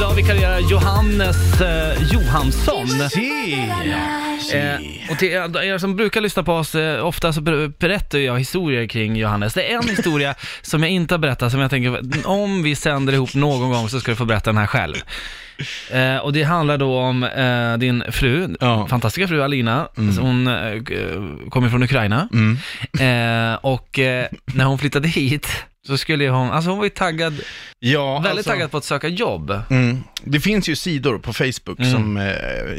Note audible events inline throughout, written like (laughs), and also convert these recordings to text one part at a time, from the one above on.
Idag vikarierar Johannes eh, Johansson. Eh, och till er som brukar lyssna på oss, eh, ofta så ber- berättar jag historier kring Johannes. Det är en historia (laughs) som jag inte har berättat, som jag tänker, om vi sänder ihop någon gång så ska du få berätta den här själv. Eh, och det handlar då om eh, din fru, Ja. fantastiska fru Alina, så hon eh, kommer från Ukraina. Mm. Eh, och eh, när hon flyttade hit så skulle hon, alltså hon var ju taggad, Ja, väldigt alltså, taggad på att söka jobb. Mm. Det finns ju sidor på Facebook Mm. som, eh,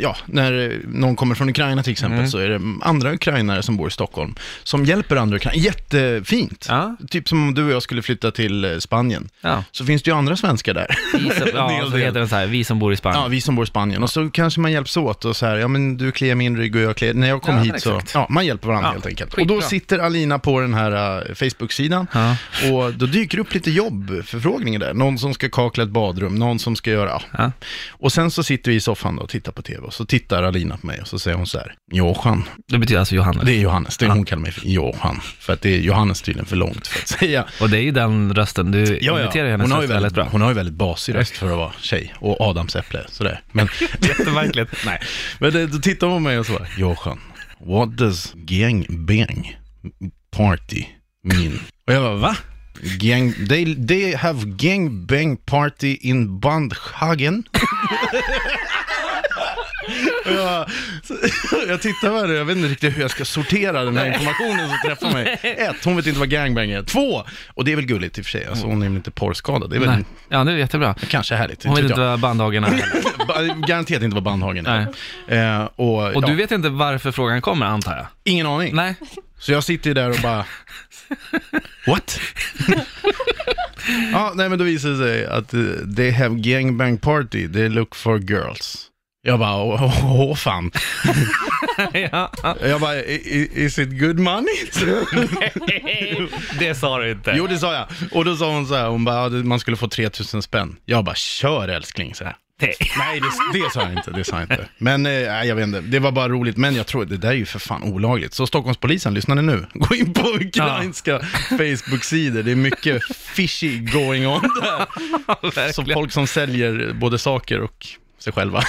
ja, när eh, någon kommer från Ukraina till exempel Mm. så är det andra ukrainare som bor i Stockholm som hjälper andra ukrainare. Jättefint. Ja, Typ som om du och jag skulle flytta till eh, Spanien. ja. Så finns det ju andra svenskar där. Vi som, (laughs) ja, så heter den så här, vi som bor i Spanien. Ja, vi som bor i Spanien. Och så kanske man hjälps åt och så här, ja men du kliar min rygg och jag kliar, när jag kom hit så, exakt. ja, man hjälper varandra helt enkelt. skitbra. Och då sitter Alina på den här uh, Facebook-sidan och då dyker upp lite jobbförfrågningar där. Någon som ska kakla ett badrum, någon som ska göra, ja. Ja. Och sen så sitter vi i soffan då och tittar på tv och så tittar Alina på mig och så säger hon så här, Johan, Det betyder alltså Johannes. det är Johannes, det är Ja. hon kallar mig för Johan, för att det är Johannes tydligen för långt för att säga. Och det är ju den rösten, du imiterar hennes Hon har, ju väldigt bra. hon har ju väldigt basig röst för att vara tjej och Adams äpple, sådär. Men (laughs) Jättemärkligt. (laughs) Nej, men det, då tittar hon på mig och så bara, Johan, what does gangbang party mean? Och jag bara, va? Gang, they, they have gangbang party in Bandhagen. (laughs) Jag, (laughs) jag tittar på henne, jag vet inte riktigt hur jag ska sortera den här informationen som träffar mig. (laughs) Ett, hon vet inte vad gangbang är. Två, och det är väl gulligt i och för sig, alltså, hon är väl inte porrskadad. Det är väl Nej. Ja, det är jättebra. kanske härligt. Hon vet inte vad bandhagen är. Ba- Garanterat inte vad Bandhagen är. Eh, och Och ja, du vet inte varför frågan kommer, antar jag? ingen aning. Nej. Så jag sitter ju där och bara, what? ja, nej men då visar det sig att uh, they have gangbang party, they look for girls. Jag bara, åh, åh, åh fan. (laughs) ja. Jag bara, "I- i- is it good money? (laughs) det sa du inte. jo, det sa jag. Och då sa hon så här, hon bara, "Ja, det- man skulle få 3000 spänn. Jag bara, kör älskling, så här. Nej. (laughs) Nej, det, det sa jag inte. Det sa jag inte. Men eh, jag vet inte. Det var bara roligt. Men jag tror det där är ju för fan olagligt. Så Stockholmspolisen, lyssnar ni nu? (laughs) Gå in på ukrainska Facebook-sidor. Det är mycket fishy going on (laughs) där. Så folk som säljer både saker och sig själva.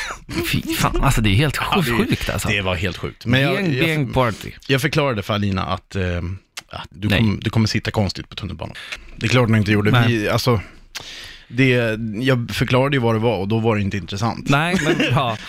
Fy fan, alltså det är helt Ja, det- sjukt alltså. Det var helt sjukt. Men jag, Gang, gang jag, party. jag förklarade för Alina att, eh, att du, Nej. kom, du kommer sitta konstigt på tunnelbanan. Det är klart hon inte gjorde. Nej. Vi, alltså, det, jag förklarade ju vad det var och då var det inte intressant. Nej, men ja. (laughs)